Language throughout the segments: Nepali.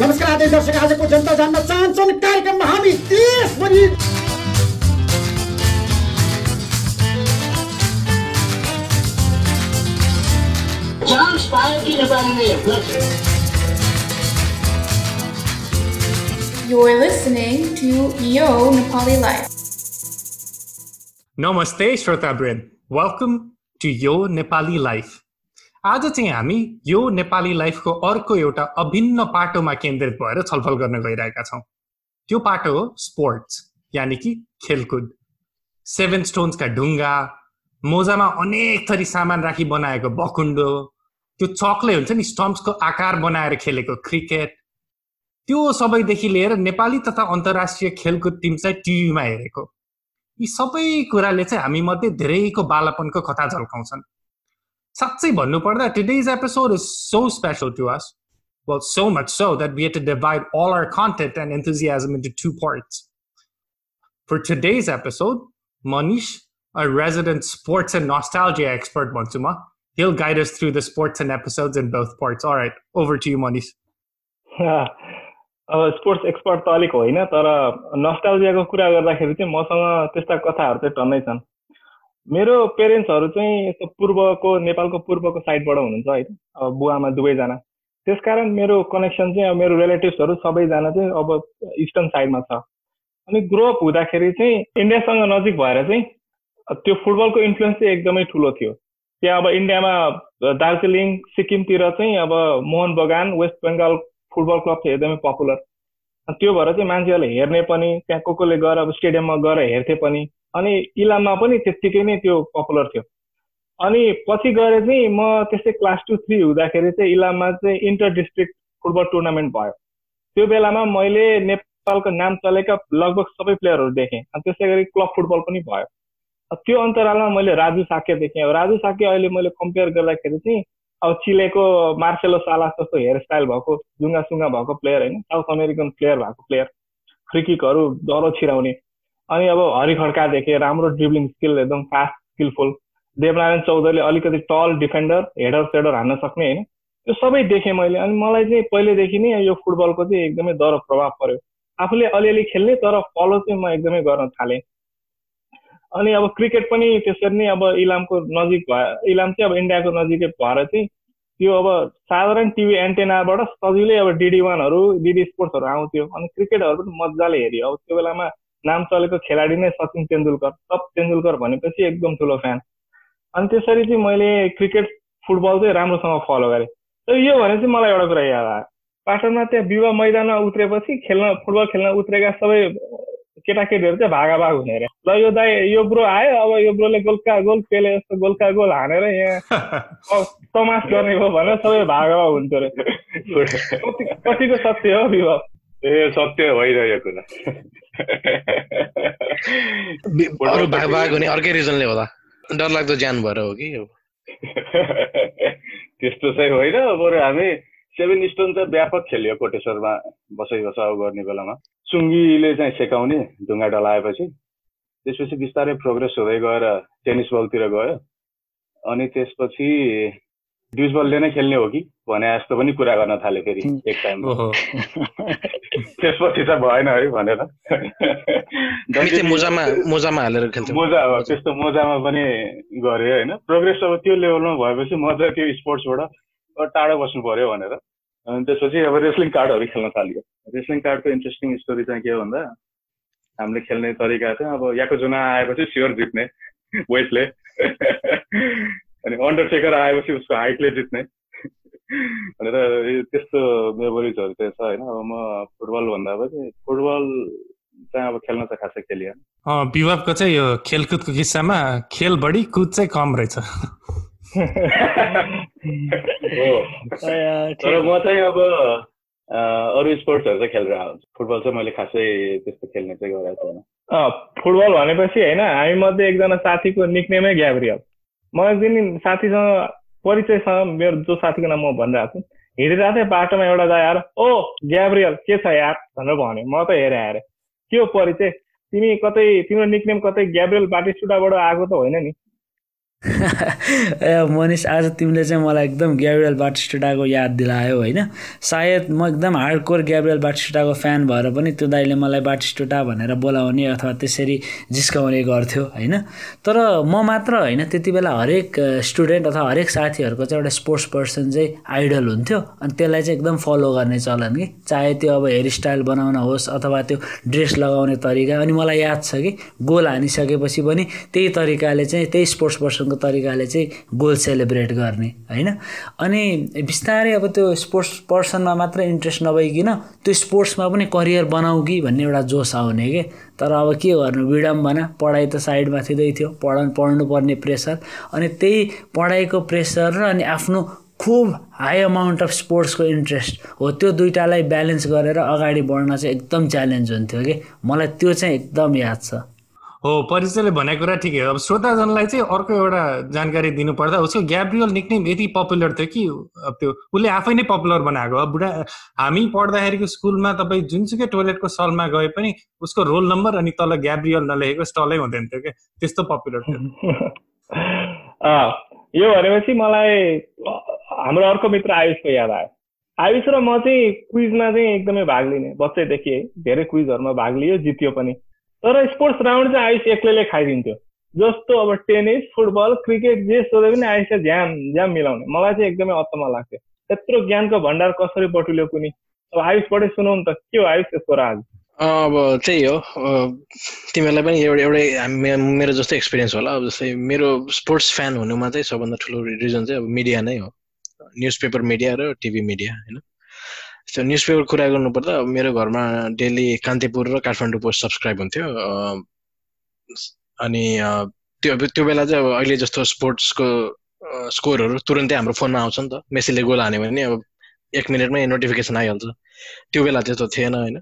नमस्कार आदि दर्शक आजको जनता जान्न चाहन्छन् कार्यक्रममा हामी देशभरि चान्स पायो कि नेपालीले You're listening to Yo Nepali Life. नमस्ते श्रोतावृन्द वेलकम टु यो नेपाली लाइफ आज चाहिँ हामी यो नेपाली लाइफको अर्को एउटा अभिन्न पाटोमा केन्द्रित भएर छलफल गर्न गइरहेका छौँ। त्यो पाटो हो स्पोर्ट्स यानि कि खेलकुद। सेभेन स्टोन्सका ढुङ्गा मोजामा अनेक थरी सामान राखी बनाएको बकुण्डो त्यो चक्ले हुन्छ नि स्टम्प्सको आकार बनाएर खेलेको क्रिकेट। त्यो सबैदेखि लिएर नेपाली तथा अन्तर्राष्ट्रिय खेलकुद टिम चाहिँ टिभीमा हेरेको। यी सबै कुराले चाहिँ हामी मध्ये धेरैको बालापनको कथा झल्काउँछन्। साँच्चै भन्नुपर्दा today's episode is so special to us well, so much so that we had to divide all our content and enthusiasm into two parts. For today's episode, Manish, a resident sports and nostalgia expert, Mansuma, he'll guide us through the sports and episodes in both parts. All right, over to you, Manish. अब स्पोर्ट्स एक्सपर्ट त अलिक होइन तर नस्टालजियाको कुरा गर्दाखेरि चाहिँ मसँग त्यस्ता कथाहरू चाहिँ टन्नै छन् मेरो पेरेन्ट्सहरू चाहिँ यस्तो पूर्वको नेपालको पूर्वको साइडबाट हुनुहुन्छ होइन अब बुवामा दुवैजना। त्यसकारण मेरो कनेक्सन चाहिँ अब मेरो रिलेटिभ्सहरू सबैजना चाहिँ अब इस्टर्न साइडमा छ। अनि ग्रोअप हुँदाखेरि चाहिँ इन्डियासँग नजिक भएर चाहिँ त्यो फुटबलको इन्फ्लुएन्स चाहिँ एकदमै ठुलो थियो। त्यहाँ अब इन्डियामा दार्जिलिङ सिक्किमतिर चाहिँ अब मोहन बगान वेस्ट बेङ्गाल फुटबल क्लब चाहिँ एकदमै पपुलर। त्यो भएर चाहिँ मान्छेहरूले हेर्ने पनि त्यहाँ को कोले गएर अब स्टेडियममा गएर हेर्थे पनि। अनि इलाममा पनि त्यत्तिकै नै त्यो पपुलर थियो। अनि पछि गएर चाहिँ म त्यस्तै क्लास टू थ्री हुँदाखेरि चाहिँ इलाममा चाहिँ इन्टर डिस्ट्रिक्ट फुटबल टुर्नामेन्ट भयो। त्यो बेलामा मैले नेपालको नाम चलेका लगभग सबै प्लेयरहरू देखेँ अनि त्यसै गरी क्लब फुटबल पनि भयो। त्यो अन्तरालमा मैले राजु साके देखेँ। अब राजु साके अहिले मैले कम्पेयर गर्दाखेरि चाहिँ अब चिलेको मार्सेलो सालास जस्तो हेयरस्टाइल भएको जुङ्गा सुङ्गा भएको प्लेयर होइन साउथ अमेरिकन प्लेयर भएको प्लेयर फ्रिकिकहरू डह्रो छिराउने। अनि अब हरि खड्का देखेँ राम्रो ड्रिब्लिङ स्किल एकदम फास्ट स्किलफुल देवनारायण चौधरीले अलिकति टल डिफेन्डर हेडर सेडर हान्न सक्ने होइन। त्यो सबै देखेँ मैले अनि मलाई चाहिँ पहिलेदेखि नै यो फुटबलको चाहिँ एकदमै डर प्रभाव पर्यो। आफूले अलिअलि खेल्ने तर फलो चाहिँ म एकदमै गर्न थालेँ। अनि अब क्रिकेट पनि त्यसरी नै अब इलामको नजिक भयो इलाम चाहिँ अब इन्डियाको नजिकै भएर चाहिँ त्यो अब साधारण टिभी एन्टेनाबाट सजिलै अब डिडी वानहरू डिडी स्पोर्ट्सहरू आउँथ्यो। अनि क्रिकेटहरू पनि मजाले हेऱ्यो। अब त्यो बेलामा नाम चलेको खेलाडी नै सचिन तेन्दुलकर सब तेन्दुलकर भनेपछि एकदम ठुलो फ्यान अनि त्यसरी चाहिँ मैले क्रिकेट फुटबल चाहिँ राम्रोसँग फलो गरेँ। तर यो भने चाहिँ मलाई एउटा कुरा याद आयो। पाटनमा त्यहाँ विवाह मैदानमा उत्रेपछि खेल्न फुटबल खेल्न उत्रेका सबै केटाकेटीहरू चाहिँ भागा भाग हुने अरे। ल यो दाई यो ब्रो आयो अब यो ब्रोले गोल्का गोल पेले जस्तो गोल्का गोल हानेर यहाँ तमास गर्ने भयो भनेर सबै भागा भाग हुन्थ्यो अरे। कतिको सत्य हो विवाह? ए सत्य भइरहेको कुरा अरू भाग भाग हुने अर्कै रिजनले होला डरलाग्दो ज्यान भएर हो कि त्यस्तो चाहिँ होइन बरु हामी सेभेन स्टोन चाहिँ व्यापक खेल्यो कोटेश्वरमा बसाइ बसाउ गर्ने बेलामा चुङ्गीले चाहिँ सेकाउने ढुङ्गा डलाएपछि त्यसपछि बिस्तारै प्रोग्रेस हुँदै गएर टेनिस बलतिर गयो अनि त्यसपछि ड्युज बलले नै खेल्ने हो कि भने जस्तो पनि कुरा गर्न थाल्यो फेरि एक टाइम त्यसपछि चाहिँ भएन है भनेर। मोजामा मोजामा हालेर खेल्थ्यो। मोजा हो त्यस्तो मोजामा पनि गऱ्यो होइन। प्रोग्रेस अब त्यो लेभलमा भएपछि म चाहिँ त्यो स्पोर्ट्सबाट टाढो बस्नु पर्यो भनेर। अनि त्यसपछि अब रेस्लिङ कार्डहरू खेल्न थाल्यो। रेस्लिङ कार्डको इन्ट्रेस्टिङ स्टोरी चाहिँ के हो भन्दा हामीले खेल्ने तरिका चाहिँ अब याको जुना आएपछि स्योर जित्ने वेटले अनि अन्डरटेकर आएपछि उसको हाइटले जित्ने। भनेर त्यस्तो मेमोरिजहरू चाहिँ छ होइन अब म फुटबल भन्दा पनि फुटबल चाहिँ अब खेल्न चाहिँ खासै खेलिएन विभागको चाहिँ यो खेलकुदको किस्सामा खेल बढी कुद चाहिँ कम रहेछ तर म चाहिँ अब अरू स्पोर्ट्सहरू चाहिँ खेलेर आउँछु फुटबल चाहिँ मैले खासै त्यस्तो खेल्ने चाहिँ गरेको छैन फुटबल भनेपछि होइन हामी मध्ये एकजना साथीको निक्नेमै ग्याब्रियल म एक दिन साथीसँग परिचयसँग मेरो जो साथीको नाम म भनिरहेको छु। हिँडिरहेको थिएँ बाटोमा एउटा दाइ आएर ओ ग्याब्रियल के छ यार? भनेर भन्यो। म त हेरेँ आएर के परिचय? तिमी कतै तिम्रो निक्नेम कतै ग्याब्रियल बाटिस्टुडाबाट आएको त होइन नि? ए मनिष आज तिमीले चाहिँ मलाई एकदम ग्याब्रियल बाटिस्टाको याद दिलायो होइन? सायद म एकदम हार्डकोर ग्याब्रियल बाटिस्टाको फ्यान भएर पनि त्यो दाइले मलाई बाटिस्टोटा भनेर बोलाउने अथवा त्यसरी जिस्काउने गर्थ्यो होइन? तर म मात्र होइन त्यति बेला हरेक स्टुडेन्ट अथवा हरेक साथीहरूको चाहिँ एउटा स्पोर्ट्स पर्सन चाहिँ आइडल हुन्थ्यो अनि त्यसलाई चाहिँ एकदम फलो गर्ने चलन कि? चाहे त्यो अब हेयर स्टाइल बनाउन होस् अथवा त्यो ड्रेस लगाउने तरिका अनि मलाई याद छ कि गोल हानिसकेपछि पनि त्यही तरिकाले चाहिँ त्यही स्पोर्ट्स पर्सन किसिमको तरिकाले चाहिँ गोल सेलिब्रेट गर्ने होइन? अनि बिस्तारै अब त्यो स्पोर्ट्स पर्सनमा मात्रै इन्ट्रेस्ट नभइकन त्यो स्पोर्ट्समा पनि करियर बनाऊ कि भन्ने एउटा जोस आउने के? तर अब के गर्नु? विडम्बना पढाइ त साइडमा थिँदै थियो पढ पढ्नुपर्ने प्रेसर। अनि त्यही पढाइको प्रेसर र अनि आफ्नो खुब हाई अमाउन्ट अफ स्पोर्ट्सको इन्ट्रेस्ट हो त्यो दुइटालाई ब्यालेन्स गरेर अगाडि बढ्न चाहिँ एकदम च्यालेन्ज हुन्थ्यो कि? मलाई त्यो चाहिँ एकदम याद छ। हो परिचयले भनेको कुरा ठिकै हो। अब श्रोताजनलाई चाहिँ अर्को एउटा जानकारी दिनुपर्दा उसको ग्याब्रियल निक्नेम यति पपुलर थियो कि अब त्यो उसले आफै नै पपुलर बनाएको। अब बुढा हामी पढ्दाखेरिको स्कुलमा तपाईँ जुनसुकै टोइलेटको सलमा गए पनि उसको रोल नम्बर अनि तल ग्याब्रियल नलेखेको स्टलै हुँदैन थियो क्या। त्यस्तो पपुलर थियो। यो भनेपछि मलाई हाम्रो अर्को मित्र आयुषको याद आयो। आयुष र म चाहिँ क्विजमा चाहिँ एकदमै भाग लिने। बच्चैदेखि धेरै क्विजहरूमा भाग लियो जित्यो पनि। तर स्पोर्ट्स राउन्ड चाहिँ आयुष एक्लैले खाइदिन्थ्यो। जस्तो अब टेनिस फुटबल क्रिकेट जे सोधे पनि आयुष ज्याम ज्याम मिलाउने। मलाई चाहिँ एकदमै अत्तमा लाग्थ्यो। त्यत्रो ज्ञानको भण्डार कसरी बटुल्यो कुनै अब आयुषबाटै सुनाउनु त के हो आयुष त्यसको राज? अब त्यही हो। तिमीहरूलाई पनि एउटा एउटै मेरो जस्तो एक्सपिरियन्स होला। अब जस्तै मेरो स्पोर्ट्स फ्यान हुनुमा चाहिँ सबभन्दा ठुलो रिजन चाहिँ अब मिडिया नै हो। न्युज पेपर मिडिया र टिभी मिडिया होइन? त्यो न्युज पेपर कुरा गर्नुपर्दा मेरो घरमा डेली कान्तिपुर र काठमाडौँ पोस्ट सब्सक्राइब हुन्थ्यो। अनि त्यो त्यो बेला चाहिँ अब अहिले जस्तो स्पोर्ट्सको स्कोरहरू तुरन्तै हाम्रो फोनमा आउँछ नि त। मेसीले गोल हान्यो भने अब एक मिनटमै नोटिफिकेसन आइहाल्छ। त्यो बेला त्यस्तो थिएन होइन।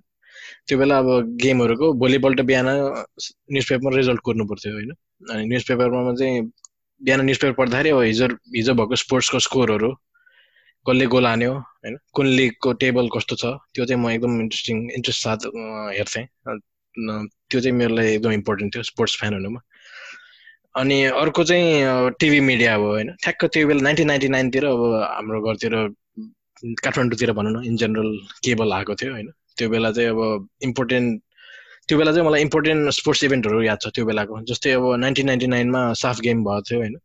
त्यो बेला अब गेमहरूको भोलिपल्ट बिहान न्युज पेपरमा रिजल्ट कुर्नु पर्थ्यो होइन। अनि न्युज पेपरमा चाहिँ बिहान न्युज पेपर पढ्दाखेरि अब हिजो हिजो भएको स्पोर्ट्सको स्कोरहरू कसले गोल हान्यो होइन? कुन लिगको टेबल कस्तो छ त्यो चाहिँ म एकदम इन्ट्रेस्टिङ इन्ट्रेस्ट साथ हेर्थेँ। त्यो चाहिँ मेरो लागि एकदम इम्पोर्टेन्ट थियो स्पोर्ट्स फ्यान हुनुमा। अनि अर्को चाहिँ टिभी मिडिया अब होइन? ठ्याक्क त्यो बेला नाइन्टिन नाइन्टी नाइनतिर अब हाम्रो घरतिर काठमाडौँतिर भनौँ न इन जेनरल केबल आएको थियो होइन? त्यो बेला चाहिँ अब इम्पोर्टेन्ट त्यो बेला चाहिँ मलाई इम्पोर्टेन्ट स्पोर्ट्स इभेन्टहरू याद छ त्यो बेलाको। जस्तै अब नाइन्टिन नाइन्टी नाइनमा साफ गेम भएको थियो होइन?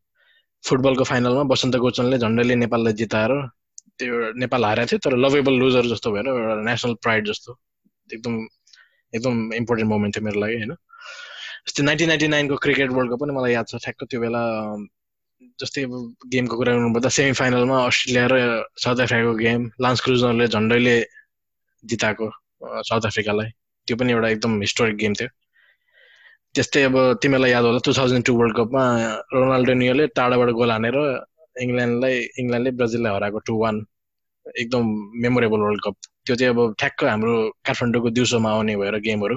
फुटबलको फाइनलमा बसन्त गोचनले झन्डैले नेपाललाई जिताएर त्यो नेपाल हारेको थियो तर लभेबल लुजर जस्तो भएर एउटा नेसनल प्राइड जस्तो एकदम एकदम इम्पोर्टेन्ट मोमेन्ट थियो मेरो लागि होइन? जस्तै नाइन्टिन नाइन्टी नाइनको क्रिकेट वर्ल्ड कप पनि मलाई याद छ ठ्याक्क त्यो बेला जस्तै अब गेमको कुरा गर्नुपर्दा सेमी फाइनलमा अस्ट्रेलिया र साउथ अफ्रिकाको गेम लान्स क्रुजरले झन्डैले जिताएको साउथ अफ्रिकालाई। त्यो पनि एउटा एकदम हिस्टोरिक गेम थियो। त्यस्तै अब तिमीलाई याद होला टु थाउजन्ड टू वर्ल्ड कपमा रोनाल्डो नियोले टाढाबाट गोल हानेर इङ्ल्यान्डलाई इङ्ल्यान्डले ब्राजिललाई हराएको टु वान एकदम मेमोरेबल वर्ल्ड कप त्यो चाहिँ अब ठ्याक्क हाम्रो काठमाडौँको दिउँसोमा आउने भएर गेमहरू।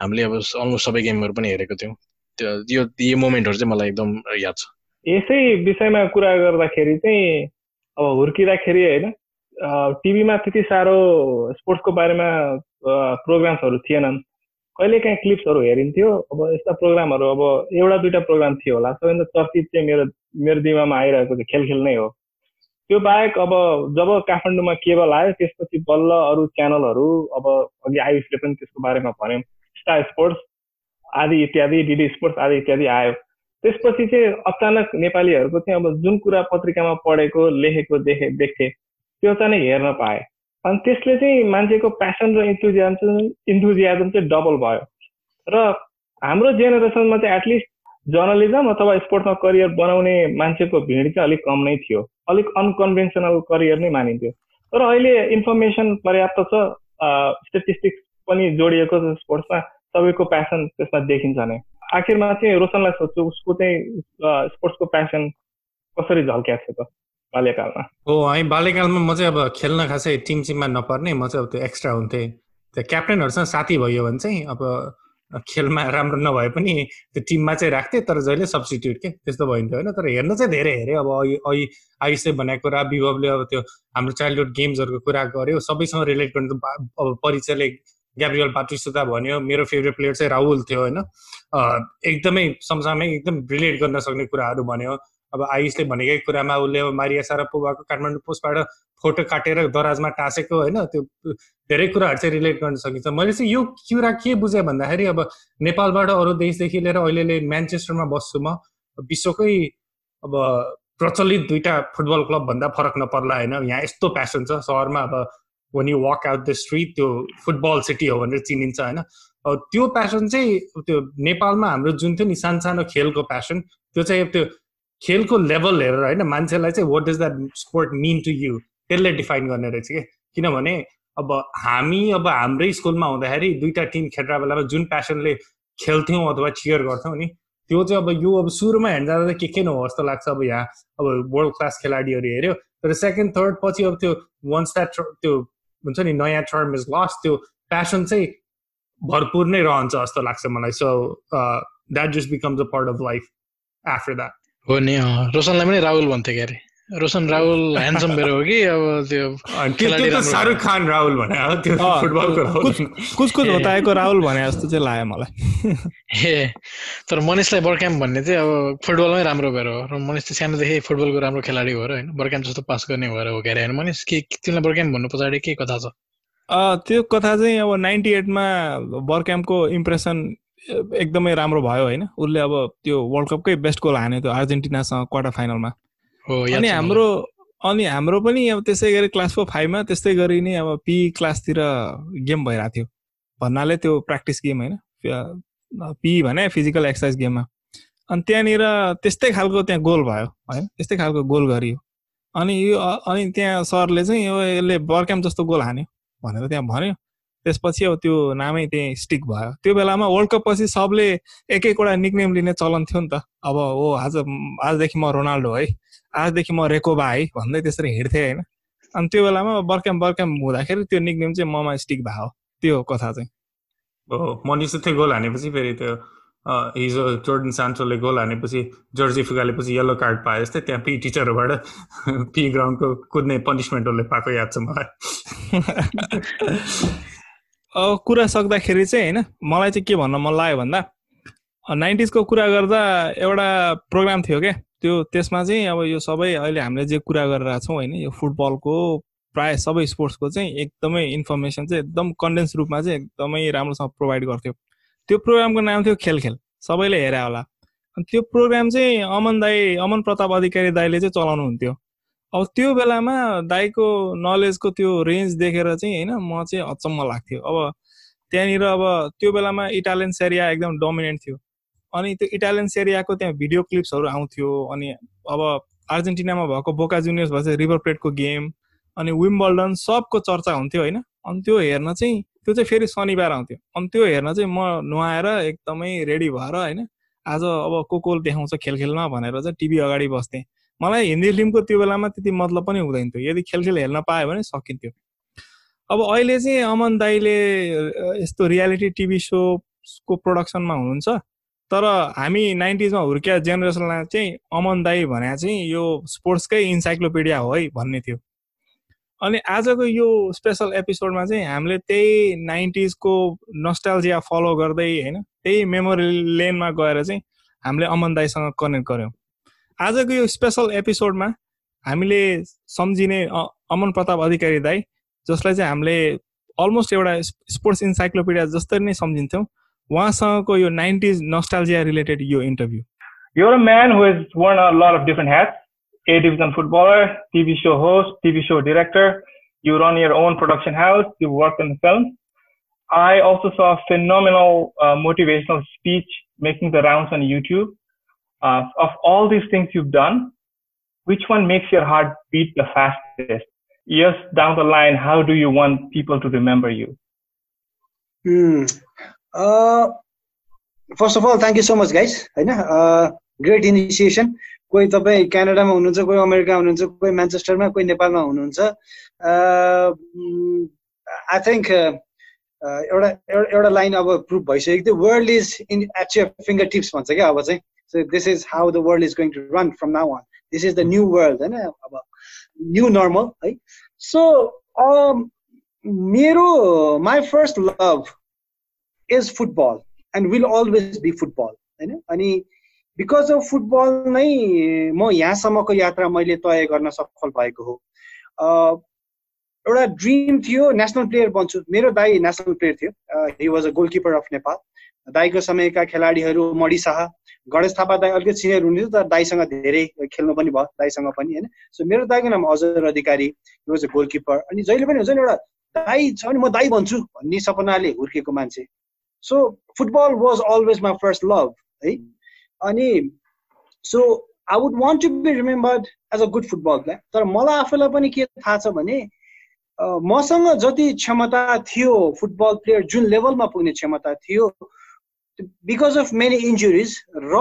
हामीले अब अलमोस्ट सबै गेमहरू पनि हेरेको थियौँ। त्यो यो यो मोमेन्टहरू चाहिँ मलाई एकदम याद छ। यसै विषयमा कुरा गर्दाखेरि चाहिँ अब हुर्किँदाखेरि होइन टिभीमा त्यति साह्रो स्पोर्ट्सको बारेमा प्रोग्राम्सहरू थिएनन्। कहिलेकाहीँ क्लिप्सहरू हेरिन्थ्यो अब यस्ता प्रोग्रामहरू अब एउटा दुइटा प्रोग्राम थियो होला। सबैभन्दा चर्चित चाहिँ मेरो मेरो दिमागमा आइरहेको चाहिँ खेल खेल नै हो। त्यो बाहेक अब जब काठमाडौँमा केबल आयो त्यसपछि बल्ल अरू च्यानलहरू अब अघि आयुषले पनि त्यसको बारेमा भन्यो। स्टार स्पोर्ट्स आदि इत्यादि डिडी स्पोर्ट्स आदि इत्यादि आयो। त्यसपछि चाहिँ अचानक नेपालीहरूको चाहिँ अब जुन कुरा पत्रिकामा पढेको लेखेको देखे देख्थे त्यो चाहिँ हेर्न पाएँ। अनि त्यसले चाहिँ मान्छेको प्यासन र इन्थुजियाजम इन्थुजियाजम चाहिँ डबल भयो। र हाम्रो जेनेरेसनमा चाहिँ एटलिस्ट जर्नलिजम अथवा स्पोर्ट्समा करियर बनाउने मान्छेको भिड चाहिँ अलिक कम नै थियो। अलिक अनकन्भेन्सनल करियर नै मानिन्थ्यो। तर अहिले इन्फर्मेसन पर्याप्त छ स्टेटिस्टिक्स पनि जोडिएको छ स्पोर्ट्समा सबैको प्यासन त्यसमा देखिन्छ नै। आखिरमा चाहिँ रोशनलाई सोध्छु उसको चाहिँ स्पोर्ट्सको प्यासन कसरी झल्क्याएको थियो त बाल्यकालमा? हो है बाल्यकालमा म चाहिँ अब खेल्न खासै टिम टिममा नपर्ने म चाहिँ अब त्यो एक्स्ट्रा हुन्थेँ। त्यो क्याप्टेनहरूसँग साथी भयो भने चाहिँ अब खेलमा राम्रो नभए पनि त्यो टिममा चाहिँ राख्थेँ तर जहिले सब्सिट्युट के? त्यस्तो भइन्थ्यो होइन। तर हेर्न चाहिँ धेरै हेरेँ। अब अहिले आयुषले भनेको कुरा विभवले अब त्यो हाम्रो चाइल्डहुड गेम्सहरूको कुरा गर्यो। सबैसँग रिलेट गर्नु अब परिचयले ग्याब्रियल बाटुसुता भन्यो मेरो फेभरेट प्लेयर चाहिँ राहुल थियो होइन। एकदमै सँगसँगै एकदम रिलेट गर्न सक्ने कुराहरू भन्यो। अब आयुषले भनेकै कुरामा उसले अब मारिया सारापोभाको काठमाडौँ पोस्टबाट फोटो काटेर दराजमा टाँसेको होइन त्यो धेरै कुराहरू चाहिँ रिलेट गर्न सकिन्छ। मैले चाहिँ यो कुरा के बुझेँ भन्दाखेरि अब नेपालबाट अरू देशदेखि लिएर अहिले म्यान्चेस्टरमा बस्छु म विश्वकै अब प्रचलित दुइटा फुटबल क्लब भन्दा फरक नपर्ला होइन। यहाँ यस्तो प्यासन छ सहरमा अब one you walk out the street त्यो फुटबल सिटी हो भनेर चिनिन्छ होइन। त्यो प्यासन चाहिँ त्यो नेपालमा हाम्रो जुन थियो नि सानो सानो खेलको प्यासन त्यो चाहिँ त्यो खेलको लेभल हेरेर होइन मान्छेलाई चाहिँ what does that sport mean to you त्यसले डिफाइन गर्ने रहेछ कि? किनभने अब हामी अब हाम्रै स्कुलमा हुँदाखेरि दुईवटा टिम खेल्दा बेलामा जुन प्यासनले खेल्थ्यौँ अथवा चियर गर्थ्यौँ नि त्यो चाहिँ अब यो अब सुरुमा हेर्न जाँदा के के न हो जस्तो लाग्छ अब यहाँ अब वर्ल्ड क्लास खेलाडीहरू हेऱ्यो। तर सेकेन्ड थर्ड पछि अब त्यो वान्स द्याट त्यो हुन्छ नि नयाँ टर्म इज लस्ट त्यो प्यासन चाहिँ भरपुर नै रहन्छ जस्तो लाग्छ मलाई। So that just becomes a part of life after that हो नि रोशनलाई पनि राहुल भन्थ्यो क्या अरे रोशन राहुल ह्यान्डसम मेरो हो कि? अब त्यो शाहरुख खान राहुल भने त्यो फुटबलको कुछ कुछ होताएको राहुल भने जस्तो चाहिँ लाग्यो मलाई। ए तर मनिषलाई बर्क्याम्प भन्ने चाहिँ अब फुटबलमै राम्रो भएर हो। र मनिष चाहिँ सानोदेखि फुटबलको राम्रो खेलाडी हो र होइन बर्क्याम्प जस्तो पास गर्ने भएर हो क्या होइन मनिष के तिमीलाई बर्क्याम्प भन्नु पछाडि के कथा छ? त्यो कथा चाहिँ अब नाइन्टी एटमा बर्क्याम्पको इम्प्रेसन एकदमै राम्रो भयो होइन। उसले अब त्यो वर्ल्ड कपकै बेस्ट गोल हान्यो त्यो अर्जेन्टिनासँग क्वार्टर फाइनलमा अनि हाम्रो अनि हाम्रो पनि अब त्यसै गरी क्लास फोर फाइभमा त्यस्तै गरी नै अब पी क्लासतिर गेम भइरहेको थियो। भन्नाले त्यो प्र्याक्टिस गेम होइन। पी भने फिजिकल एक्सर्साइज गेममा अनि त्यहाँनिर त्यस्तै खालको त्यहाँ गोल भयो होइन। त्यस्तै खालको गोल गरियो। अनि यो अनि त्यहाँ सरले चाहिँ यो यसले बर्क्याम जस्तो गोल हान्यो भनेर त्यहाँ भन्यो। त्यसपछि अब त्यो नामै त्यही स्टिक भयो। त्यो बेलामा वर्ल्ड कप पछि सबले एक एकवटा निकनेम लिने चलन थियो नि त। अब ओ आज आजदेखि म रोनाल्डो है आजदेखि म रेकोबा है भन्दै त्यसरी हिँड्थेँ होइन। अनि त्यो बेलामा बर्क्याम बर्क्याम हुँदाखेरि त्यो निकनेम चाहिँ ममा स्टिक भयो त्यो कथा चाहिँ। हो मनिष थियो गोल हानेपछि फेरि त्यो हिजो जोर्डन सान्चोले गोल हानेपछि जर्जी फुगालेपछि येल्लो कार्ड पाए जस्तै त्यहाँ पी टिचरहरूबाट पी ग्राउन्डको कुद्ने पनिसमेन्टहरूले पाएको याद छ मलाई। कुरा सक्दाखेरि चाहिँ होइन मलाई चाहिँ के भन्न मन लाग्यो भन्दा नाइन्टिजको कुरा गर्दा एउटा प्रोग्राम थियो क्या त्यो त्यसमा चाहिँ अब यो सबै अहिले हामीले जे कुरा गरेर छौँ होइन यो फुटबलको प्रायः सबै स्पोर्ट्सको चाहिँ एकदमै इन्फर्मेसन चाहिँ एकदम कन्डेन्स रूपमा चाहिँ एकदमै राम्रोसँग प्रोभाइड गर्थ्यो। त्यो प्रोग्रामको नाम थियो खेल खेल सबैले हेरे होला। अनि त्यो प्रोग्राम चाहिँ अमन दाई अमन प्रताप अधिकारी दाईले चाहिँ चलाउनु हुन्थ्यो अब त्यो बेलामा दाईको नलेजको त्यो रेन्ज देखेर चाहिँ होइन म चाहिँ अचम्म लाग्थ्यो। अब त्यहाँनिर अब त्यो बेलामा इटालियन सेरिया एकदम डोमिनेन्ट थियो। अनि त्यो इटालियन सेरियाको त्यहाँ भिडियो क्लिप्सहरू आउँथ्यो। अनि अब अर्जेन्टिनामा भएको बोका जुनियर्स भएपछि रिभर प्लेटको गेम अनि विम्बल्डन सबको चर्चा हुन्थ्यो होइन। अनि त्यो हेर्न चाहिँ त्यो चाहिँ फेरि शनिबार आउँथ्यो। अनि त्यो हेर्न चाहिँ म नुहाएर एकदमै रेडी भएर होइन आज अब को को देखाउँछ खेल खेलमा भनेर चाहिँ टिभी अगाडि बस्थेँ। मलाई हिन्दी फिल्मको त्यो बेलामा त्यति मतलब पनि हुँदैन थियो। यदि खेल खेल हेर्न पायो भने सकिन्थ्यो। अब अहिले चाहिँ अमन दाईले यस्तो रियालिटी टिभी सोको प्रोडक्सनमा हुनुहुन्छ। तर हामी नाइन्टिजमा हुर्किया जेनेरेसनलाई चाहिँ अमन दाई भने चाहिँ यो स्पोर्ट्सकै इन्साइक्लोपिडिया हो है भन्ने थियो। अनि आजको यो स्पेसल एपिसोडमा चाहिँ हामीले त्यही नाइन्टिजको नस्टालजिया फलो गर्दै होइन त्यही मेमोरी लेनमा गएर चाहिँ हामीले अमन दाईसँग कनेक्ट गऱ्यौँ। आजको यो स्पेसल एपिसोडमा हामीले सम्झिने अमन प्रताप अधिकारी दाई जसलाई चाहिँ हामीले अलमोस्ट एउटा स्पोर्ट्स इन्साइक्लोपिडिया जस्तै नै सम्झिन्थ्यौँ। उहाँसँगको यो नाइन्टिज नस्टालजिया रिलेटेड यो इन्टरभ्यू यो म्यान हुन a lot of different hats A division footballer TV show host TV show director you run your own production house you work in film I also safe no no motivational speech making the round on YouTube Uh, of all these things you've done, which one makes your heart beat the fastest? Years down the line, how do you want people to remember you? Hmm. First of all thank you so much guys होइन ग्रेट इनिसिएसन कोही तपाईँ क्यानाडामा हुनुहुन्छ कोही अमेरिका हुनुहुन्छ कोही म्यान्चेस्टरमा कोही नेपालमा हुनुहुन्छ आई थिङ्क एउटा एउटा लाइन अब प्रुभ भइसकेको थियो world is in at your fingertips भन्छ क्या अब चाहिँ so this is how the world is going to run from now on this is the new world होइन अब न्यू नर्मल है सो मेरो my first love is football and will always be football होइन अनि बिकज अफ फुटबल नै म यहाँसम्मको यात्रा मैले तय गर्न सफल भएको हो। एउटा ड्रिम थियो नेसनल प्लेयर बन्छु। मेरो दाई नेसनल प्लेयर थियो। He was a goalkeeper of Nepal दाईको समयका खेलाडीहरू मणि शाह गणेश थापा दाई अलिकति सिनियर हुनुहुन्थ्यो तर दाईसँग धेरै खेल्नु पनि भयो दाईसँग पनि होइन। सो मेरो दाईको नाम अजर अधिकारी वाज अ गोलकिपर अनि जहिले पनि हुन्छ नि एउटा दाई छ भने म दाई भन्छु भन्ने सपनाले हुर्केको मान्छे। So football was always my first love है। अनि so I would want to be remembered as a good football player तर मलाई आफूलाई पनि के थाहा छ भने मसँग जति क्षमता थियो फुटबल प्लेयर जुन लेभलमा पुग्ने क्षमता थियो बिकज अफ मेनी इन्जुरिज र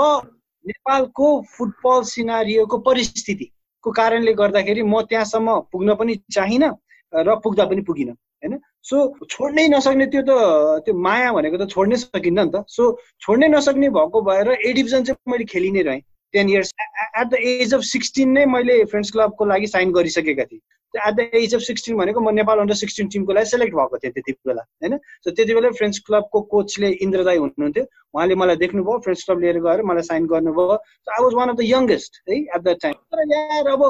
नेपालको फुटबल सिनारीको परिस्थितिको कारणले गर्दाखेरि म त्यहाँसम्म पुग्न पनि चाहिनँ र पुग्दा पनि पुगिनँ होइन? सो छोड्नै नसक्ने त्यो त त्यो माया भनेको त छोड्नै सकिन्न नि त। सो छोड्नै नसक्ने भएको भएर ए डिभिजन चाहिँ मैले खेलि नै रहेँ। Ten years at the age of sixteen नै मैले फ्रेन्ड्स क्लबको लागि साइन गरिसकेका थिएँ। At the age of sixteen भनेको म नेपाल अन्डर सिक्सटिन टिमको लागि सेलेक्ट भएको थिएँ त्यति बेला होइन? सो त्यति बेला फ्रेन्ड्स क्लबको कोचले इन्द्रदाई हुनुहुन्थ्यो। उहाँले मलाई देख्नुभयो फ्रेन्ड्स क्लब लिएर गएर मलाई साइन गर्नुभयो। So I was one of the youngest है एट द्याट टाइम तर यार अब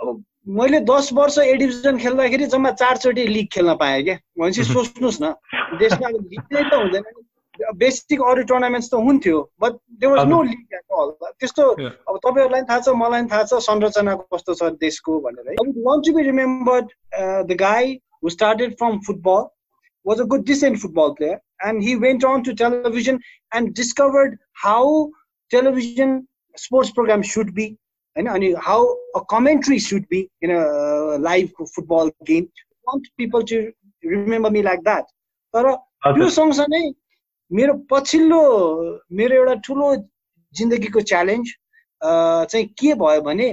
अब मैले दस वर्ष ए डिभिजन खेल्दाखेरि जम्मा चारचोटि लिग खेल्न पाएँ क्या। भनेपछि सोच्नुहोस् न देशमा जित्नै त हुँदैन बेसिक अरू टुर्नामेन्ट्स त हुन्थ्यो but there was no league at all त्यस्तो अब तपाईँहरूलाई पनि थाहा छ मलाई पनि थाहा छ संरचना कस्तो छ देशको भनेर है। Want to be remembered the guy who started from football was a good decent football player and he went on to television and discovered how television sports programs should be होइन अनि how a commentary should be in a live football game want people to remember me like that तर त्यो सँगसँगै मेरो पछिल्लो मेरो एउटा ठुलो जिन्दगीको च्यालेन्ज चाहिँ के भयो भने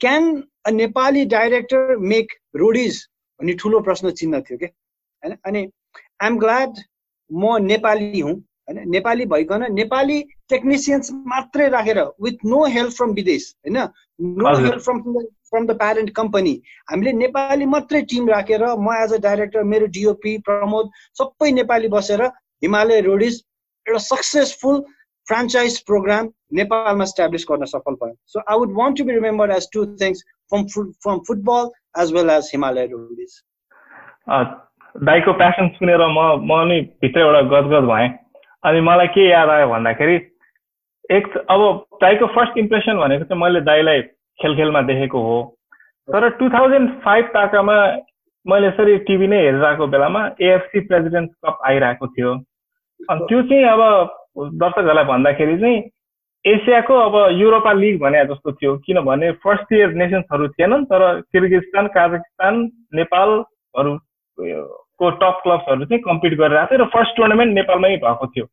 can a Nepali director make Roadies भन्ने ठुलो प्रश्न चिन्ह थियो क्या होइन? अनि आइएम ग्ल्याड म नेपाली हुँ होइन? नेपाली भइकन नेपाली टेक्निसियन्स मात्रै राखेर विथ नो हेल्प फ्रम विदेश होइन? No help from from the parent company हामीले नेपाली मात्रै टिम राखेर म एज अ डाइरेक्टर मेरो डिओपी प्रमोद सबै नेपाली बसेर हिमालय रोडिज एउटा सक्सेसफुल फ्रान्चाइज प्रोग्राम नेपालमा इस्टाब्लिस गर्न सफल भयो। So I would want to be remember as two things from from football as well as Himalaya Roadies दाईको प्यासन सुनेर म म नि भित्र एउटा गदगद भएँ। अनि मलाई के याद आयो भन्दाखेरि एक अब दाईको फर्स्ट इम्प्रेसन भनेको चाहिँ मैले दाईलाई खेल खेलमा देखेको हो। तर टु थाउजन्ड फाइभ ताकामा मैले यसरी टिभी नै हेरिरहेको बेलामा एएफसी प्रेसिडेन्ट कप आइरहेको थियो। त्यो चाहिँ अब दर्शकहरूलाई भन्दाखेरि चाहिँ एसियाको अब युरोपा लिग भने जस्तो थियो। किनभने फर्स्ट इयर नेसन्सहरू थिएनन् तर किर्गिस्तान काजाकिस्तान नेपालहरू को टप क्लब्सहरू चाहिँ कम्पिट गरिरहेको थियो र फर्स्ट टुर्नामेन्ट नेपालमै भएको थियो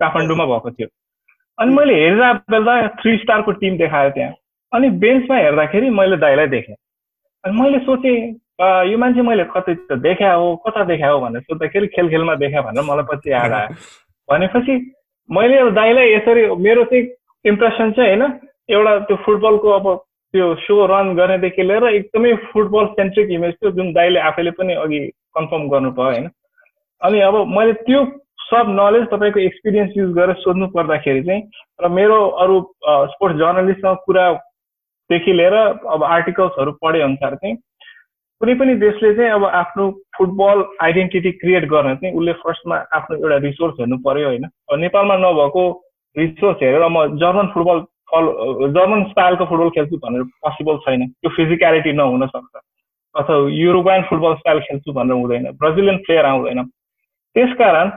काठमाडौँमा भएको थियो। अनि मैले हेरिरहेको बेला थ्री स्टारको टिम देखायो त्यहाँ। अनि बेन्चमा हेर्दाखेरि मैले दाइलाई देखेँ। अनि मैले सोचेँ यो मान्छे मैले कतै त देखा हो कता देखा हो भनेर सोद्धाखेरि खेल खेलमा देखा भनेर मलाई पछि याद आयो। भनेपछि मैले अब दाइलाई यसरी मेरो चाहिँ इम्प्रेसन चाहिँ होइन एउटा त्यो फुटबलको अब त्यो सो रन गर्नेदेखि लिएर एकदमै फुटबल सेन्ट्रिक इमेज थियो जुन दाइले आफैले पनि अघि कन्फर्म गर्नुभयो होइन। अनि अब मैले त्यो सब नलेज तपाईँको एक्सपिरियन्स युज गरेर सोध्नु पर्दाखेरि चाहिँ र मेरो अरू स्पोर्ट्स जर्नलिस्टसँग कुरादेखि लिएर अब आर्टिकल्सहरू पढे अनुसार चाहिँ कुनै पनि देशले चाहिँ अब आफ्नो फुटबल आइडेन्टिटी क्रिएट गर्न चाहिँ उसले फर्स्टमा आफ्नो एउटा रिसोर्स हेर्नु पर्यो होइन। नेपालमा नभएको रिसोर्स हेरेर म जर्मन फुटबल फलो जर्मन स्टाइलको फुटबल खेल्छु भनेर पोसिबल छैन। त्यो फिजिकलिटी नहुन सक्छ। अथवा युरोपियन फुटबल स्टाइल खेल्छु भनेर हुँदैन। ब्राजिलियन प्लेयर आउँदैन। त्यसकारण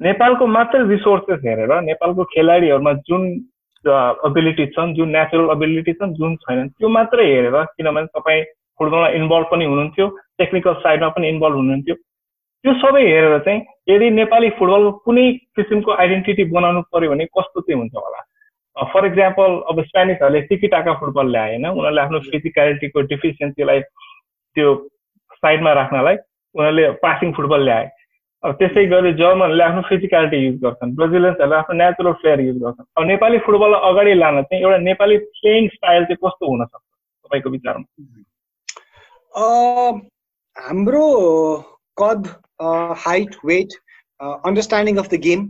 नेपालको मात्रै रिसोर्सेस हेरेर नेपालको खेलाडीहरूमा जुन एबिलिटी छन् जुन नेचुरल एबिलिटी छन् जुन छैनन् त्यो मात्रै हेरेर किनभने तपाईँ फुटबलमा इन्भल्भ पनि हुनुहुन्थ्यो टेक्निकल साइडमा पनि इन्भल्भ हुनुहुन्थ्यो। त्यो सबै हेरेर चाहिँ यदि नेपाली फुटबल कुनै किसिमको आइडेन्टिटी बनाउनु पर्यो भने कस्तो चाहिँ हुन्छ होला? फर इक्जाम्पल अब स्पेनिसहरूले टिकी टाका फुटबल ल्याए होइन? उनीहरूले आफ्नो फिजिकलिटीको डिफिसियन्सीलाई त्यो साइडमा राख्नलाई उनीहरूले पासिङ फुटबल ल्याए। अब त्यसै गरी जर्मनले आफ्नो फिजिकलिटी युज गर्छन् ब्राजिलियन्सहरूले आफ्नो नेचुरल प्लेयर युज गर्छन्। अब नेपाली फुटबललाई अगाडि लान चाहिँ एउटा नेपाली प्लेइङ स्टाइल चाहिँ कस्तो हुनसक्छ तपाईँको विचारमा? हाम्रो कद height weight understanding of the game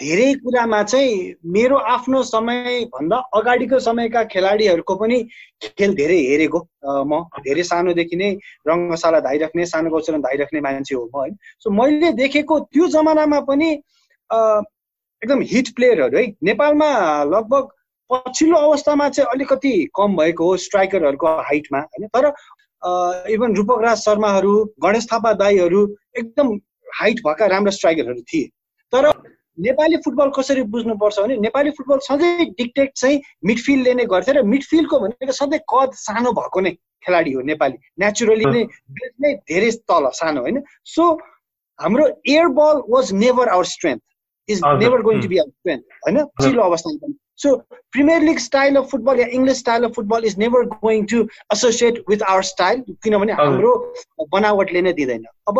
धेरै कुरामा चाहिँ मेरो आफ्नो समयभन्दा अगाडिको समयका खेलाडीहरूको पनि खेल धेरै हेरेको। म धेरै सानोदेखि नै रङ्गशाला धाइराख्ने सानो गौचरण धाइराख्ने मान्छे हो म होइन। सो मैले देखेको त्यो जमानामा पनि एकदम हिट प्लेयरहरू है। नेपालमा लगभग पछिल्लो अवस्थामा चाहिँ अलिकति कम भएको हो स्ट्राइकरहरूको हाइटमा होइन। तर इभन रूपक राज शर्माहरू गणेश थापा दाईहरू एकदम हाइट भएका राम्रा स्ट्राइकरहरू थिए। तर नेपाली फुटबल कसरी बुझ्नुपर्छ भने नेपाली फुटबल सधैँ डिक्टेट चाहिँ मिडफिल्डले नै गर्थ्यो र मिडफिल्डको भनेको सधैँ कद सानो भएको नै खेलाडी हो नेपाली। नेचुरली नै बेस नै धेरै तल सानो होइन? सो हाम्रो air ball was never our strength is never going to be our strength होइन? पछिल्लो अवस्थामा so premier league style of football yeah English style of football is never going to associate with our style किनभने। हाम्रो बनावटले नै दिँदैन। अब